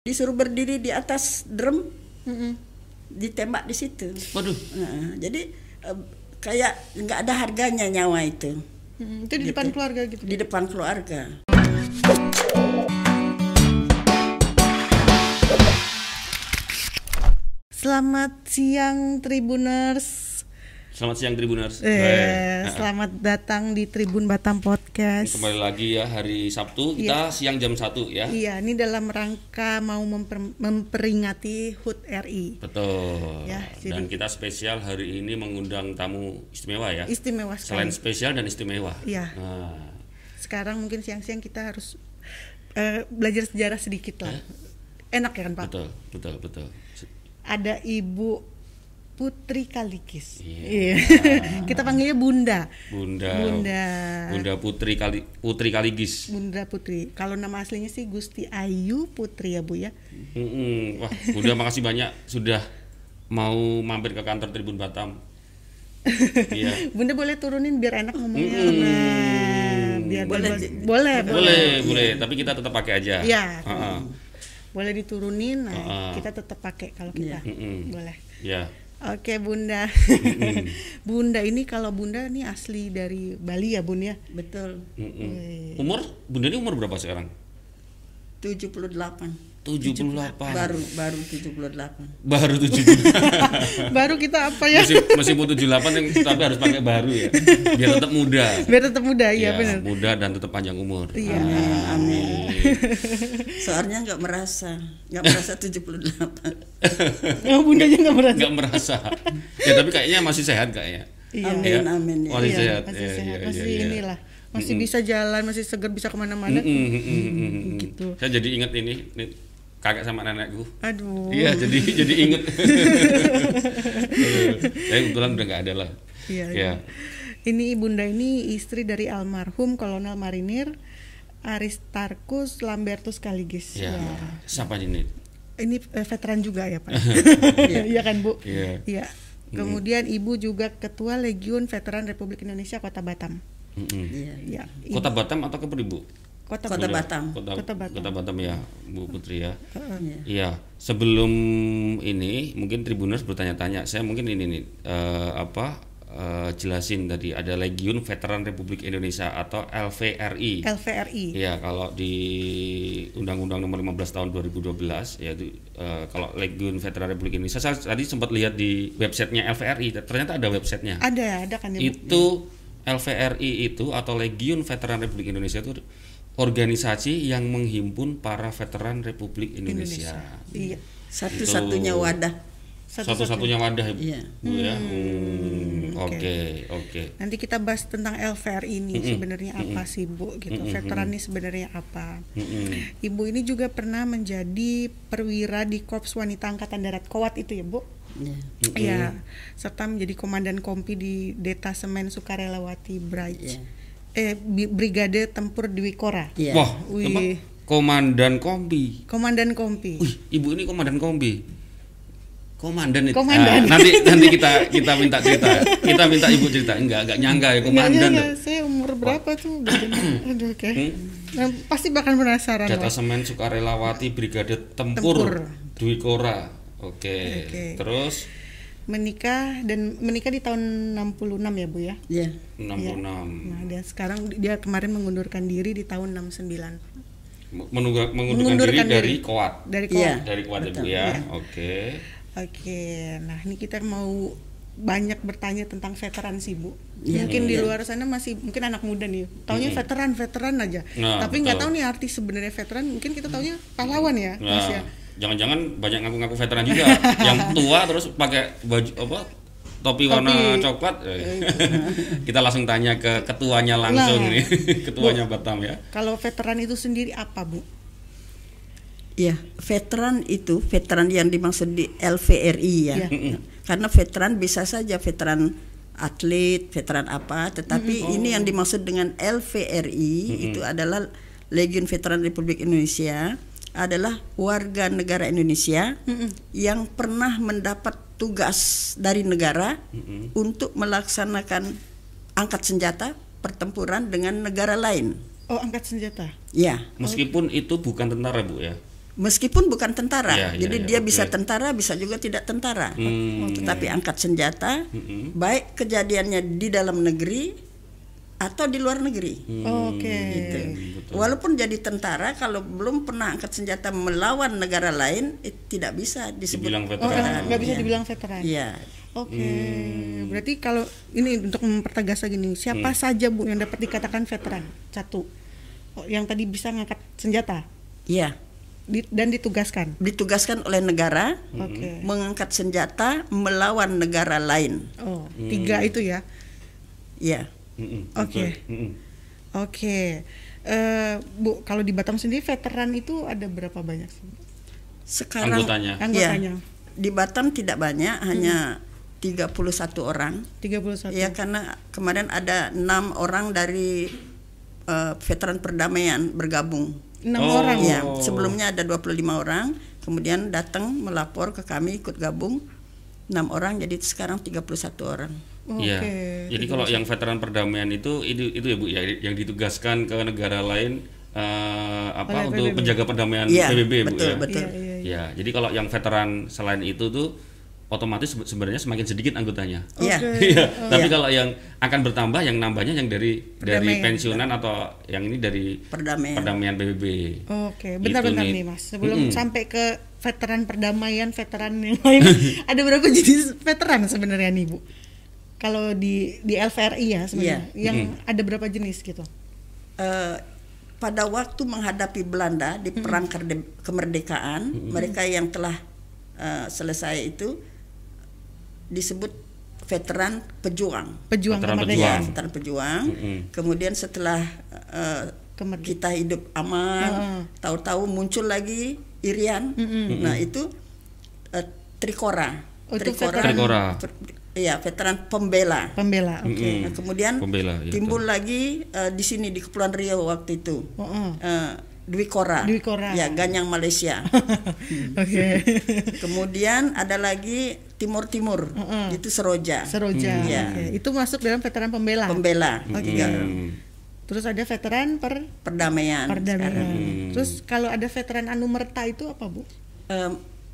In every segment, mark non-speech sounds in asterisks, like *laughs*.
disuruh berdiri di atas drum Mm-mm. ditembak di situ Waduh. Nah, jadi eh, kayak nggak ada harganya nyawa itu Mm, itu di depan keluarga gitu. di depan keluarga Selamat siang Tribuners. Selamat siang Tribuners. Eh, selamat datang di Tribun Batam Podcast. Kembali lagi ya hari Sabtu kita siang jam 1 ya. Iya, ini dalam rangka mau memper- memperingati HUT RI. Betul. Ya, jadi- Dan kita spesial hari ini mengundang tamu istimewa ya. Istimewa sekali. Selain spesial dan istimewa. Iya. Nah, Sekarang mungkin siang-siang kita harus eh, belajar sejarah sedikit lah. Enak ya kan Pak? betul, betul, betul. Ada Ibu Putri Kalikis. Iya. *laughs* kita panggilnya Bunda. Bunda. Bunda. Bunda Putri Kali Putri Kaligis. Bunda Putri. Kalau nama aslinya sih Gusti Ayu Putri ya Bu ya. Mm-mm. Wah, Bunda makasih banyak sudah mau mampir ke kantor Tribun Batam. *laughs* Iya. Bunda boleh turunin biar enak ngomongnya. Mm-mm. Nah, biar Boleh. boleh, boleh, Boleh, boleh, tapi kita tetap pakai aja. Iya. Heeh. Boleh diturunin, nah Ah. kita tetap pakai kalau kita. Mm-mm. Boleh. Ya. Oke Bunda. *laughs* bunda ini kalau Bunda ini asli dari Bali ya Bun ya. betul Mm-mm. Umur Bunda ini umur berapa sekarang? 78 78. baru baru 78 Baru 70. *laughs* Baru kita apa ya? masih masih mau 78 yang tapi harus pakai baru ya. Biar tetap muda. Biar tetap muda Ya, ya, benar. Muda dan tetap panjang umur. Iya. Amin. *laughs* soalnya nggak merasa nggak merasa 78 *laughs* Oh, bundanya nggak merasa. Nggak merasa. Ya tapi kayaknya masih sehat kayaknya. Iya. amin Ya. amin ya Masih Iya, sehat. masih Ya, sehat, ya, masih ya, ya. inilah, masih bisa jalan, masih segar, bisa ke mana-mana. Mm-mm, mm-mm, mm-mm. Gitu. Saya jadi inget ini, ini kakek sama nenekku. Aduh. Iya, jadi *laughs* jadi inget. *laughs* Tapi kebetulan udah nggak ada lah. Iya, Ya. iya. Ini Bunda ini istri dari almarhum Kolonel Marinir Aristarkus Lambertus Kaligis. Ya. Ya. Siapa ini? Ini eh, veteran juga ya Pak? *laughs* Iya kan Bu? Iya. Iya. Kemudian Ibu juga Ketua Legiun Veteran Republik Indonesia Kota Batam. Mm-mm. Iya, iya. Iya. Kota Batam atau Kepri, Bu? Kota, Kota Batam. Batam. Kota, Kota Batam. Kota Batam ya, Bu Putri ya. Iya. Iya, sebelum ini mungkin Tribuners bertanya-tanya, saya mungkin ini nih eh, apa eh, jelasin tadi ada Legiun Veteran Republik Indonesia atau LVRI. LVRI. Iya, kalau di Undang-Undang Nomor 15 Tahun 2012 yaitu eh, kalau Legiun Veteran Republik Indonesia saya tadi sempat lihat di websitenya LVRI, ternyata ada websitenya. Ada, ada kan ya? Itu LVRI itu atau Legiun Veteran Republik Indonesia itu organisasi yang menghimpun para veteran Republik Indonesia. Iya. satu-satunya Itu. wadah Satu-satunya wadah Ibu Iya. Bu, ya. Hmm, oke. Oke, oke. Nanti kita bahas tentang LVRI ini Mm-mm. sebenarnya apa sih Bu gitu. Mm-mm. Veteran ini sebenarnya apa? Mm-mm. Ibu ini juga pernah menjadi perwira di Korps Wanita Angkatan Darat Kowat itu ya Bu? Iya. Iya, serta menjadi komandan kompi di Detasemen Sukarelawati Bright. Iya. Eh Brigade Tempur Dwi Kora. Iya. Wah, Wih. Komandan Kombi. Komandan kompi. Wih, ibu ini komandan Kombi. Komandan itu. Komandan. Ah, nanti nanti kita kita minta cerita. Kita minta ibu cerita. Enggak, enggak nyangka ya Enggak, komandan. enggak, saya umur berapa tuh? Aduh, oke. Nah, pasti bakal penasaran. Semen Sukarelawati Brigade Tempur, Tempur. Dwi Kora. Oke. Oke. Terus Menikah dan menikah di tahun 66 ya, Bu ya? Iya. 66. Nah, dia sekarang dia kemarin mengundurkan diri di tahun 69. Menunggu- mengundurkan, Mengundurkan diri dari diri. Koat. Dari Iya. Kowat. Dari Koat Ibu Betul, ya. iya. Oke. Oke, nah ini kita mau banyak bertanya tentang veteran sih Bu. Iya, mungkin di iya. luar sana masih mungkin anak muda nih, taunya veteran veteran aja. Nah, Tapi nggak tahu nih arti sebenarnya veteran. Mungkin kita taunya pahlawan ya, Mas Nah, ya. Jangan-jangan banyak ngaku-ngaku veteran juga *laughs* yang tua terus pakai baju apa topi warna Topi. coklat. Eh, *laughs* Kita langsung tanya ke ketuanya langsung Nah. nih, *laughs* ketuanya Batam ya. Kalau veteran itu sendiri apa Bu? Iya, veteran itu veteran yang dimaksud di LVRI ya. Iya. Karena veteran bisa saja veteran atlet, veteran apa, tetapi ini yang dimaksud dengan LVRI itu adalah Legiun Veteran Republik Indonesia adalah warga negara Indonesia yang pernah mendapat tugas dari negara untuk melaksanakan angkat senjata pertempuran dengan negara lain. Oh, angkat senjata. Ya, Meskipun itu bukan tentara Bu ya. meskipun bukan tentara. Iya, iya, Jadi iya, dia oke. bisa tentara, bisa juga tidak tentara. Hmm. Tetapi angkat senjata, baik kejadiannya di dalam negeri atau di luar negeri. Oke. Gitu. Walaupun jadi tentara, kalau belum pernah angkat senjata melawan negara lain, eh, tidak bisa disebut Dibilang Oh, veteran. nggak bisa Iya. dibilang veteran. Iya. Oke. Berarti kalau ini untuk mempertegas lagi nih, siapa saja Bu yang dapat dikatakan veteran? Satu. Oh, yang tadi bisa ngangkat senjata Iya. di- dan ditugaskan. Ditugaskan oleh negara Oke. mengangkat senjata melawan negara lain. Oh, tiga itu ya. Iya. Oke. Oke. Eh, Bu, kalau di Batam sendiri veteran itu ada berapa banyak sih? Sekarang Anggotanya. Anggotanya. Iya. di Batam tidak banyak, hanya 31 orang. 31. Ya karena kemarin ada enam orang dari eh, veteran perdamaian bergabung. Enam Oh. orang. Ya, sebelumnya ada 25 orang, kemudian datang melapor ke kami ikut gabung enam orang jadi sekarang 31 orang. Oke. Iya. Jadi kalau yang veteran perdamaian itu itu itu ya Bu ya yang ditugaskan ke negara lain eh, apa Oleh untuk PBB. menjaga perdamaian Iya, PBB Bu betul, ya. betul. Iya, iya, iya. Ya, jadi kalau yang veteran selain itu tuh otomatis sebe- sebenarnya semakin sedikit anggotanya. Iya. Oke. *laughs* Iya. Tapi Iya. kalau yang akan bertambah yang nambahnya yang dari dari Perdamaian. pensiunan atau yang ini dari Perdamaian. perdamaian PBB. Oke, bentar-bentar Gitu nih nih. Mas. Sebelum Mm-mm. sampai ke veteran perdamaian, veteran yang lain, *laughs* ada berapa jenis veteran sebenarnya nih Bu? Kalau di di LVRI ya sebenarnya, Iya. yang ada berapa jenis gitu? Eh, pada waktu menghadapi Belanda di perang kerde- kemerdekaan, mereka yang telah eh, selesai itu disebut veteran pejuang. Pejuang Veteran kemerdekaan. pejuang. Veteran pejuang. Mm-mm. Kemudian setelah eh, Kemerdekaan. kita hidup aman, tahu-tahu muncul lagi Irian. Nah itu eh, Trikora. Oh, itu veteran- Trikora. Iya, veteran pembela. Pembela. Oke. Mm-mm. Nah, kemudian Pembela, ya, timbul lagi eh, di sini di Kepulauan Riau waktu itu. Heeh. Eh, Dwi Kora. Dwi Kora. Ya, Ganyang Malaysia. *laughs* Oke. Kemudian ada lagi Timur Timur. Heeh. Itu Seroja. Seroja. Iya. Oke. Itu masuk dalam veteran pembela. Pembela. Oke. Tiga. Hmm. Terus ada veteran per Perdamaian. perdamaian. sekarang. Terus kalau ada veteran Anumerta itu apa Bu?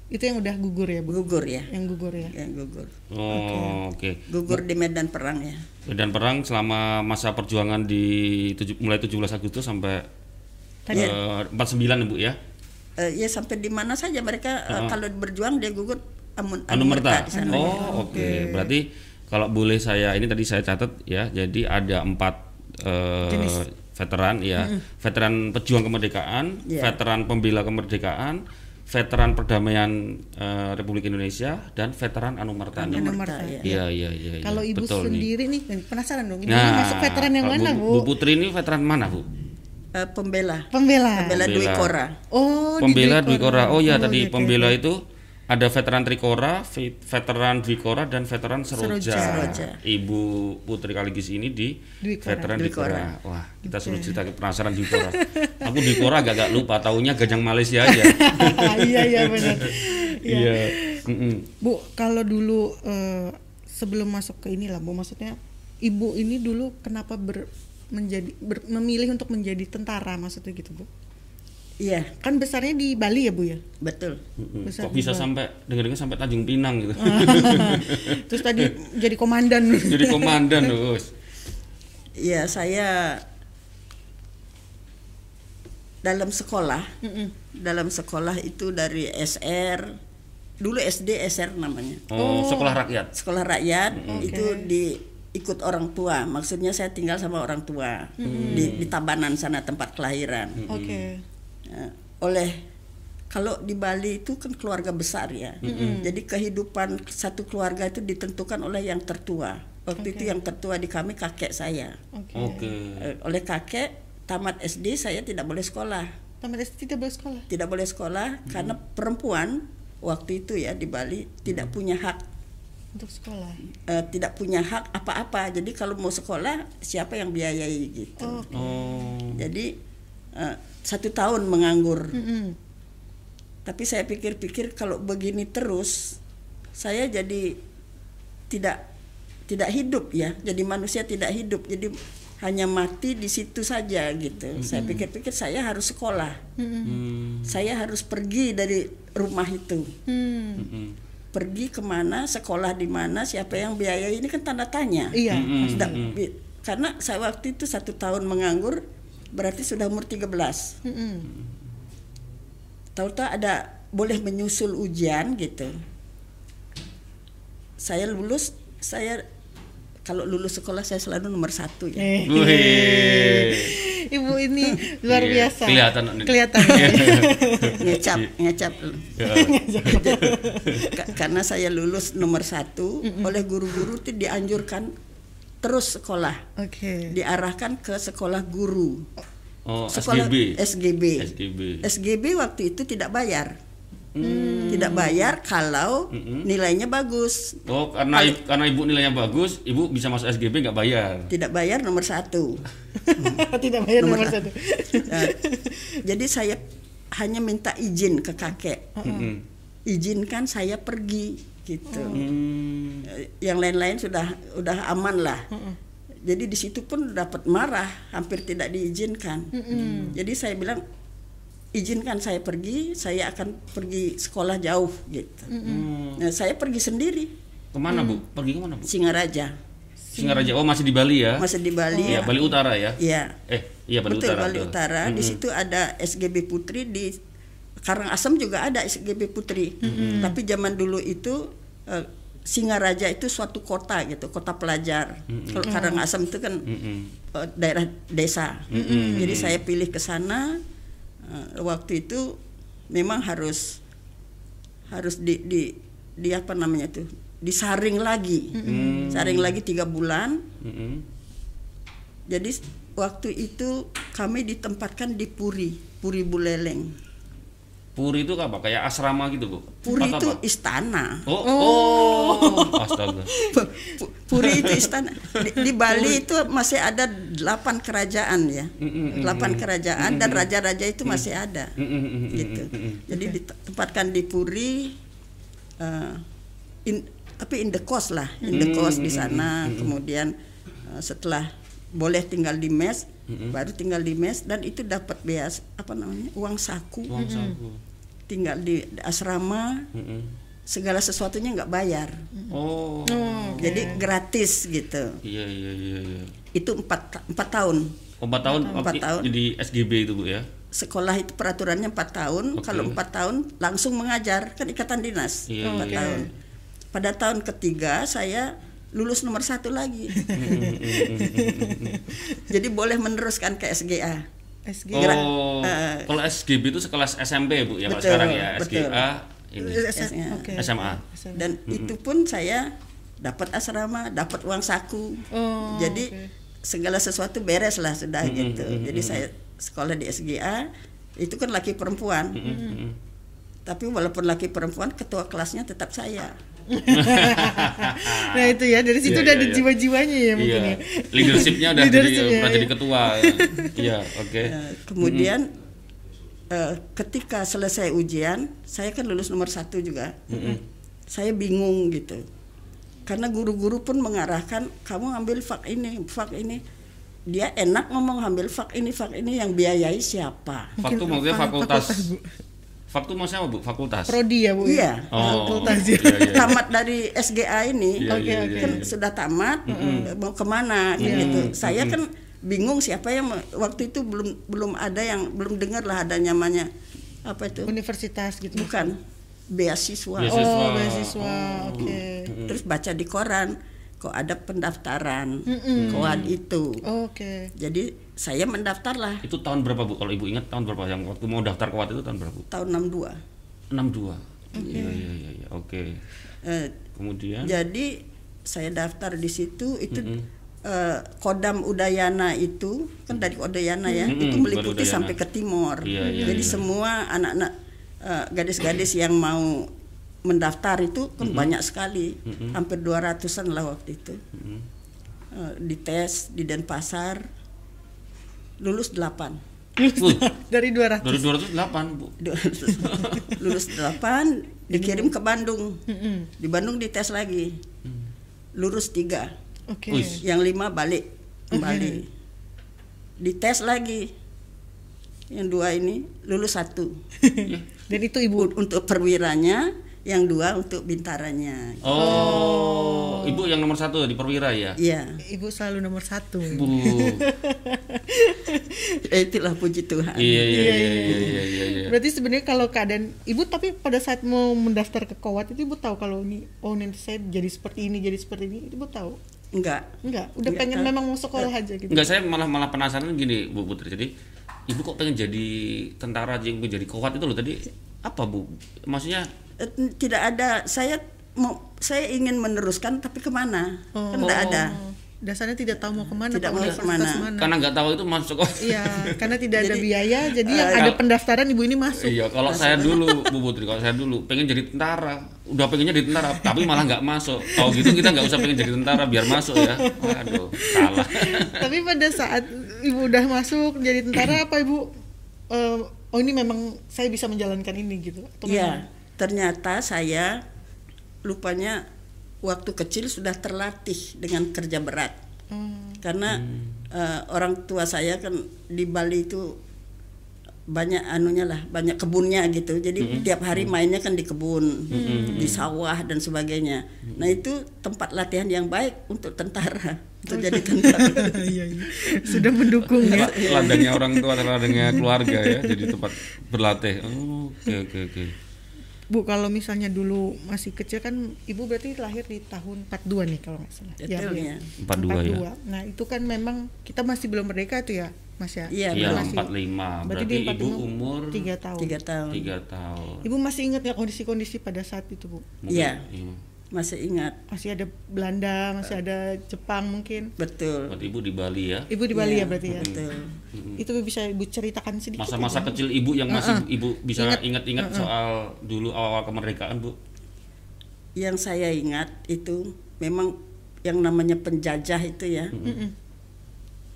Itu yang udah gugur ya Bu? gugur ya. Yang gugur ya. Yang gugur. Oh, oke. Gugur di medan perang ya. Dan perang selama masa perjuangan di tujuh- mulai 17 Agustus sampai Tadi- eh, 49 Bu ya. Eh, ya sampai di mana saja mereka eh, kalau berjuang dia gugur amun, Anumerta. di sana. Oh, oke. Berarti kalau boleh saya ini tadi saya catat ya. Jadi ada empat eh, Jenis. veteran ya. Veteran pejuang kemerdekaan, Iya. veteran pembela kemerdekaan, veteran perdamaian eh, Republik Indonesia dan veteran Anumerta. nih. Anumerta. ya. Iya, iya, iya. iya. Kalau ibu Betul nih. sendiri nih, penasaran dong. Ibu Nah, ini masuk veteran yang mana Bu, bu? Bu Putri ini veteran mana Bu? Eh, pembela. Pembela. Pembela Dwi Pembela. Kora. Oh, Pembela Dwi Kora. Oh ya tadi iya, pembela oke. itu ada veteran Trikora, ve- veteran Dwi Kora dan veteran Seroja. Seroja. Ibu Putri Kaligis ini di Dwi Kora. veteran Dwi Dwi Kora. Kora. Wah, kita suruh cerita penasaran Dwi Kora. Aku Dwi Kora agak agak lupa, taunya Gajang Malaysia aja. *laughs* iya iya benar. *laughs* Iya. Mm-mm. Bu, kalau dulu eh, sebelum masuk ke inilah Bu, maksudnya ibu ini dulu kenapa ber, menjadi ber- memilih untuk menjadi tentara maksudnya gitu Bu? Iya, Kan besarnya di Bali ya Bu ya? betul. Besar Kok bisa sampai dengar-dengar sampai Tanjung Pinang gitu. *laughs* Terus tadi jadi komandan. Jadi komandan *laughs* terus. Iya, saya dalam sekolah, Mm-mm. dalam sekolah itu dari SR, dulu SD SR namanya. Oh, sekolah rakyat. Sekolah rakyat Oke. itu di ikut orang tua. Maksudnya saya tinggal sama orang tua di, di Tabanan sana tempat kelahiran. Oke. Eh, oleh kalau di Bali itu kan keluarga besar ya. Jadi kehidupan satu keluarga itu ditentukan oleh yang tertua. Waktu itu yang tertua di kami kakek saya. Oke. Oke. Eh, oleh kakek tamat SD saya tidak boleh sekolah. Tamat SD tidak boleh sekolah. Tidak boleh sekolah karena perempuan waktu itu ya di Bali tidak punya hak Untuk sekolah. eh, tidak punya hak apa-apa. Jadi kalau mau sekolah siapa yang biayai gitu. Oh. Oh. Jadi eh, satu tahun menganggur. Mm-mm. Tapi saya pikir-pikir kalau begini terus saya jadi tidak tidak hidup ya. Jadi manusia tidak hidup. Jadi hanya mati di situ saja gitu. Saya pikir-pikir saya harus sekolah. Hmm. Saya harus pergi dari rumah itu. Hmm. Mm-mm. Pergi ke mana, sekolah di mana, siapa yang biayai ini kan tanda tanya. Iya. Sudah- bi- karena saya waktu itu satu tahun menganggur berarti sudah umur 13 Mm-mm. tahu-tahu ada boleh menyusul ujian gitu saya lulus saya kalau lulus sekolah saya selalu nomor satu ya Eh. *laughs* Ibu ini luar Iya, biasa. kelihatan. Kelihatan. *laughs* ngecap ngecap Ya. *laughs* Ka- karena saya lulus nomor satu oleh guru-guru itu dianjurkan terus sekolah Oke. diarahkan ke sekolah guru Oh, sekolah SGB. SGB SGB. SGB waktu itu tidak bayar tidak bayar kalau nilainya bagus Oh, karena karena ibu nilainya bagus, ibu bisa masuk SGB nggak bayar. tidak bayar nomor satu *laughs* Tidak bayar nomor, Nomor satu. Nah, jadi saya hanya minta izin ke kakek Mm-mm. izinkan saya pergi gitu Hmm. Yang lain-lain sudah udah aman lah jadi di situ pun dapat marah hampir tidak diizinkan jadi saya bilang izinkan saya pergi saya akan pergi sekolah jauh gitu Hmm. nah, saya pergi sendiri Ke mana bu? Pergi ke mana bu? Singaraja Singaraja. Oh masih di Bali ya? masih di Bali Iya Bali Utara ya? Iya. Eh iya Bali Betul Utara. Bali. Utara. Di situ ada SGB Putri di Karangasem juga ada SGB Putri. Tapi zaman dulu itu eh, Singaraja itu suatu kota gitu, kota pelajar. Kalau Karangasem itu kan Mm-mm. eh, daerah desa. Jadi saya pilih ke sana. eh, waktu itu memang harus harus di di, di apa namanya itu disaring lagi, saring lagi tiga bulan. Mm-mm. Jadi waktu itu kami ditempatkan di Puri, Puri Buleleng. Puri itu apa? Kayak asrama gitu bu? Puri Atau itu apa? istana. Oh, oh. astaga. Pu- Puri itu istana. Di, di Bali itu masih ada delapan kerajaan ya, delapan kerajaan dan raja-raja itu masih ada. Gitu. Jadi ditempatkan di Puri, eh, in- tapi in the coast lah, in the coast di sana. Kemudian eh, setelah boleh tinggal di mes, baru tinggal di mes dan itu dapat beas apa namanya uang saku. Uang saku. Tinggal di asrama Mm-mm. segala sesuatunya nggak bayar Oh. jadi gratis gitu Iya iya iya. iya. itu empat empat tahun Empat tahun, Empat tahun. jadi SGB itu bu ya? sekolah itu peraturannya empat tahun Oke. kalau empat tahun langsung mengajar kan ikatan dinas Iya, empat iya. tahun pada tahun ketiga saya lulus nomor satu lagi *laughs* jadi boleh meneruskan ke SGA SG. Oh, eh, kalau SGB itu sekelas SMP bu ya kalau Betul, sekarang ya betul. SGA ini SMA. Oke. SMA. dan itu pun saya dapat asrama dapat uang saku Oh, jadi oke. segala sesuatu beres lah sudah gitu jadi saya sekolah di SGA itu kan laki perempuan Mm-mm. tapi walaupun laki perempuan ketua kelasnya tetap saya *laughs* Nah itu ya dari situ Iya, udah iya, ada iya. jiwa-jiwanya ya mungkin Iya, ya. leadershipnya udah jadi Leadershipnya, udah iya. jadi ketua. ya. Iya, oke. Eh, kemudian eh, ketika selesai ujian saya kan lulus nomor satu juga saya bingung gitu karena guru-guru pun mengarahkan kamu ambil fak ini fak ini dia enak ngomong ambil fak ini fak ini yang biayai siapa Faktu Mungkin maksudnya fa- fakultas. Faktu maksudnya apa bu? Fakultas. Prodi ya bu. ya? iya Oh, Fakultas. iya, iya, iya. tamat dari SGA ini Iya, Oke, iya, oke. iya, kan iya. sudah tamat mau ke mana kan gitu saya kan bingung siapa yang waktu itu belum belum ada yang belum dengar lah ada namanya apa itu Universitas gitu. bukan beasiswa Beasiswa. Oh beasiswa. Oke. terus baca di koran kok ada pendaftaran koad itu Oke. jadi saya mendaftar lah Itu tahun berapa bu? Kalau ibu ingat tahun berapa yang waktu mau daftar kuat itu tahun berapa? bu? tahun 62 62. Iya iya iya iya. Oke. Eh, Kemudian jadi saya daftar di situ itu eh, Kodam Udayana itu kan dari Udayana ya Mm-mm, itu dari meliputi Udayana. sampai ke timur Iya, iya, jadi iya. semua anak-anak eh, gadis-gadis yang mau mendaftar itu kan banyak sekali hampir 200-an lah waktu itu Mm-mm. Eh, dites di Denpasar lulus 8 Wuh, *laughs* Dari 200. dari 208 bu. *laughs* lulus 8 dikirim ke Bandung. Di Bandung dites lagi. Lulus 3 Oke. Wis. yang lima balik kembali. Dites lagi. Yang dua ini lulus satu. *laughs* Dan itu ibu. Untuk perwiranya yang dua untuk bintaranya Oh, ibu yang nomor satu di perwira ya. iya Ibu selalu nomor satu. Bu. *laughs* Ya, itulah puji Tuhan Iya iya iya iya iya iya. iya. Berarti sebenarnya kalau keadaan ibu tapi pada saat mau mendaftar ke Kowat itu ibu tahu kalau ini oh nanti saya jadi seperti ini jadi seperti ini ibu tahu enggak enggak udah Enggak pengen tahu. memang mau sekolah aja gitu Enggak saya malah malah penasaran gini Bu Putri. Jadi ibu kok pengen jadi tentara aja yang jadi kuat itu loh tadi apa Bu? Maksudnya tidak ada saya mau saya ingin meneruskan tapi ke mana kan tidak ada Oh, dasarnya tidak tahu mau ke mana Tidak mau ke mana. mana. karena nggak tahu itu masuk kok. iya karena tidak ada Jadi, biaya jadi yang eh, ada kalau- pendaftaran ibu ini masuk Iya, kalau saya dulu Bu Putri, kalau saya dulu pengen jadi tentara, udah pengennya jadi tentara, tapi malah nggak masuk. Kalau gitu kita nggak usah pengen jadi tentara biar masuk ya. Waduh, salah. tapi pada saat ibu udah masuk jadi tentara apa ibu eh, oh ini memang saya bisa menjalankan ini gitu atau memang- Iya, ternyata saya lupanya waktu kecil sudah terlatih dengan kerja berat. Hmm. Karena eh, orang tua saya kan di Bali itu banyak anunya lah, banyak kebunnya gitu. Jadi tiap hari mainnya kan di kebun, di sawah dan sebagainya. Nah, itu tempat latihan yang baik untuk tentara, untuk jadi *laughs* tentara. Iya, iya. sudah mendukung ya Ladangnya orang tua, ladangnya keluarga ya, jadi tempat berlatih. Oh, Oke oke oke. Bu kalau misalnya dulu masih kecil kan ibu berarti lahir di tahun 42 nih kalau nggak salah. Betul, Bu, ya. 42 ya. Nah itu kan memang kita masih belum merdeka tuh ya Mas ya. Iya, Iya, Masih- 45. Berarti Berarti di ibu 45 umur tiga tahun. Tiga tahun. 3 tahun. Ibu masih ingat nggak kondisi-kondisi pada saat itu bu? Iya. Masih ingat, Masih ada Belanda, masih ada Jepang mungkin. betul. Berarti ibu di Bali ya. Ibu di Bali Iya, ya berarti ya. Betul. Itu bisa ibu ceritakan sedikit. Masa-masa aja. kecil ibu yang masih Uh-uh. ibu bisa Ingat. ingat-ingat soal dulu awal-awal kemerdekaan, Bu. yang saya ingat itu memang yang namanya penjajah itu ya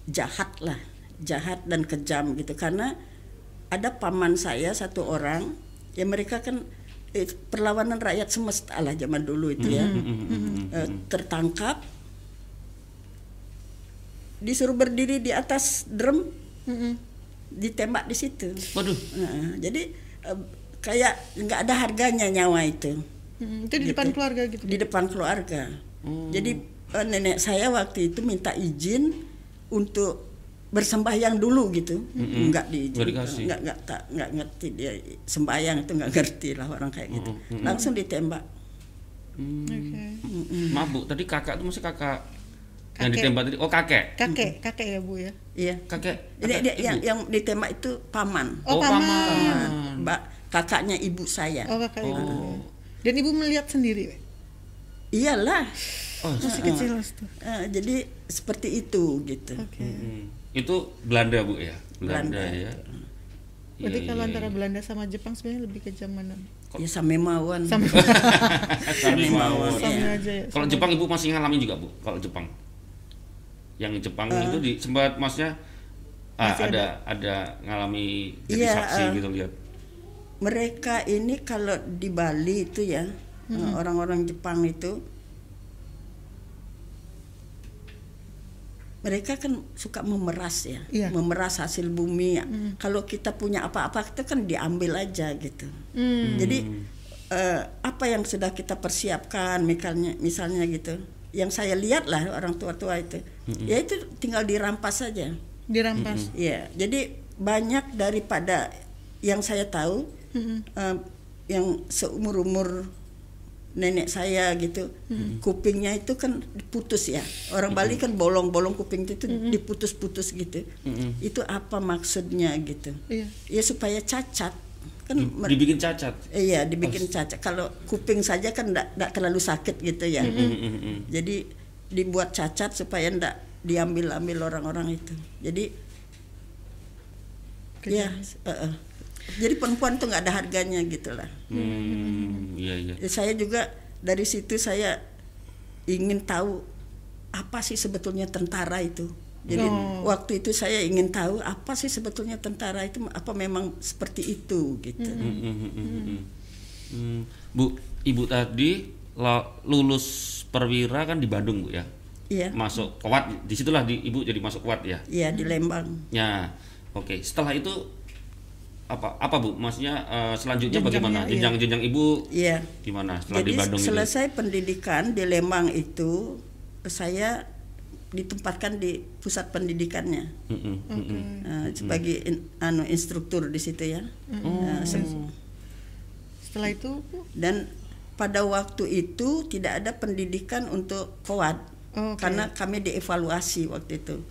jahat lah jahat dan kejam gitu karena ada paman saya satu orang ya mereka kan eh, perlawanan rakyat semesta lah zaman dulu itu ya Eh, tertangkap disuruh berdiri di atas drum Mm-mm. ditembak di situ Waduh. Nah, jadi eh, kayak nggak ada harganya nyawa itu Mm, itu di depan Gitu. keluarga gitu. di depan keluarga. Jadi eh, nenek saya waktu itu minta izin untuk bersembahyang dulu gitu, nggak diizin, Nggak dikasih. nggak nggak tak nggak ngerti dia sembahyang itu nggak ngerti lah orang kayak gitu, langsung ditembak. Oke. Maaf Bu, tadi kakak itu masih kakak, yang Kakek. ditembak tadi. Oh, kakek. Kakek, kakek ya bu ya. Iya. Kakek. Kakek dia, ibu. yang yang ditembak itu paman, Oh, paman. paman, mbak kakaknya ibu saya. Oh kakak ibu. ya. Dan ibu melihat sendiri. Iyalah, Oh, Masih kecil Mas, tuh. Eh, jadi seperti itu gitu. Oke. hmm. Itu Belanda Bu ya. Belanda, Belanda. ya. Berarti Iya, kalau iya, antara iya. Belanda sama Jepang sebenarnya lebih kejam mana? Ya sampai *laughs* mawon. Sama mawon. Iya. sama aja ya. Kalau Jepang ibu masih ngalamin juga bu. Kalau Jepang, yang Jepang itu di sempat maksudnya ah, Masih ada ada ngalami jadi Iya, saksi eh. gitu lihat. mereka ini kalau di Bali itu ya eh, orang-orang Jepang itu mereka kan suka memeras ya, Iya. memeras hasil bumi. ya. Kalau kita punya apa-apa itu kan diambil aja gitu. Hmm. Jadi eh, apa yang sudah kita persiapkan, misalnya, misalnya gitu, yang saya lihat lah orang tua-tua itu, ya itu tinggal dirampas saja. Dirampas. Ya, jadi banyak daripada yang saya tahu eh, yang seumur umur nenek saya gitu, kupingnya itu kan diputus ya. Orang Bali kan bolong-bolong kuping itu diputus-putus gitu. Itu apa maksudnya gitu? Iya. Ya supaya cacat kan. Dibikin cacat. Iya, dibikin cacat. Kalau kuping saja kan enggak terlalu sakit gitu ya. Mm-mm. Jadi dibuat cacat supaya enggak diambil-ambil orang-orang itu. Jadi ya, eh, eh. Jadi perempuan tuh nggak ada harganya gitu lah. Hmm, iya iya. Ya, Saya juga dari situ saya ingin tahu apa sih sebetulnya tentara itu. Jadi Oh. waktu itu saya ingin tahu apa sih sebetulnya tentara itu apa memang seperti itu gitu. Hmm, hmm, hmm, hmm, hmm. Hmm, Bu, ibu tadi lulus perwira kan di Bandung bu ya. Iya. masuk kuat di situlah di ibu jadi masuk kuat ya Iya di Lembang. ya oke setelah itu apa apa bu maksudnya eh, selanjutnya Jenjangnya, bagaimana iya. jenjang jenjang ibu Iya. gimana setelah Jadi di Bandung itu selesai pendidikan di Lembang itu saya ditempatkan di pusat pendidikannya Mm-mm, mm-mm. eh, sebagai in- anu instruktur di situ ya. Nah, se- Setelah itu Bu, dan pada waktu itu tidak ada pendidikan untuk kowat Oh, oke. karena kami dievaluasi waktu itu.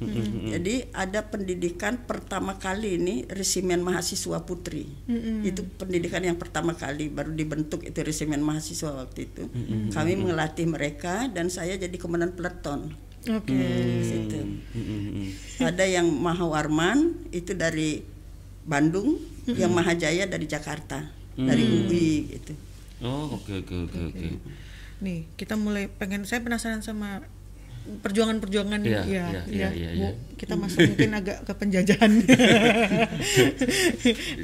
Jadi ada pendidikan pertama kali ini resimen mahasiswa putri. Itu pendidikan yang pertama kali baru dibentuk itu resimen mahasiswa waktu itu. Kami mengelatih mereka dan saya jadi komandan peleton Oke. di situ. Mm-mm, mm-mm. Ada yang Mahawarman itu dari Bandung, yang Mahajaya dari Jakarta, dari UI gitu. oh oke oke oke oke Nih, kita mulai pengen saya penasaran sama perjuangan-perjuangan Iya, ya, iya, ya, iya, Bu. iya. Kita masuk mungkin agak ke penjajahan. *laughs*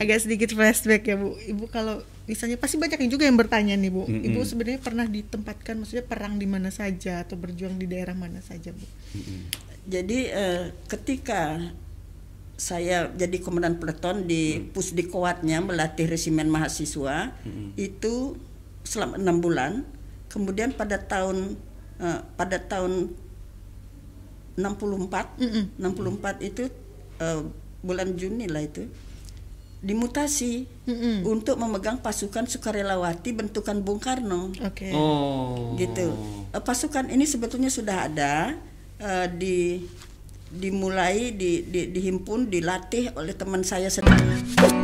agak sedikit flashback ya, Bu. Ibu kalau misalnya pasti banyak yang juga yang bertanya nih, Bu. Ibu sebenarnya pernah ditempatkan maksudnya perang di mana saja atau berjuang di daerah mana saja, Bu? Jadi eh, ketika saya jadi komandan peleton di pusdikowatnya melatih resimen mahasiswa itu selama enam bulan. Kemudian pada tahun eh, pada tahun 64 64 itu eh, bulan Juni lah itu dimutasi Mm-mm. untuk memegang pasukan sukarelawati bentukan Bung Karno Oke. oh gitu. Eh, Pasukan ini sebetulnya sudah ada eh, di dimulai di, di- dihimpun dilatih oleh teman saya sendiri.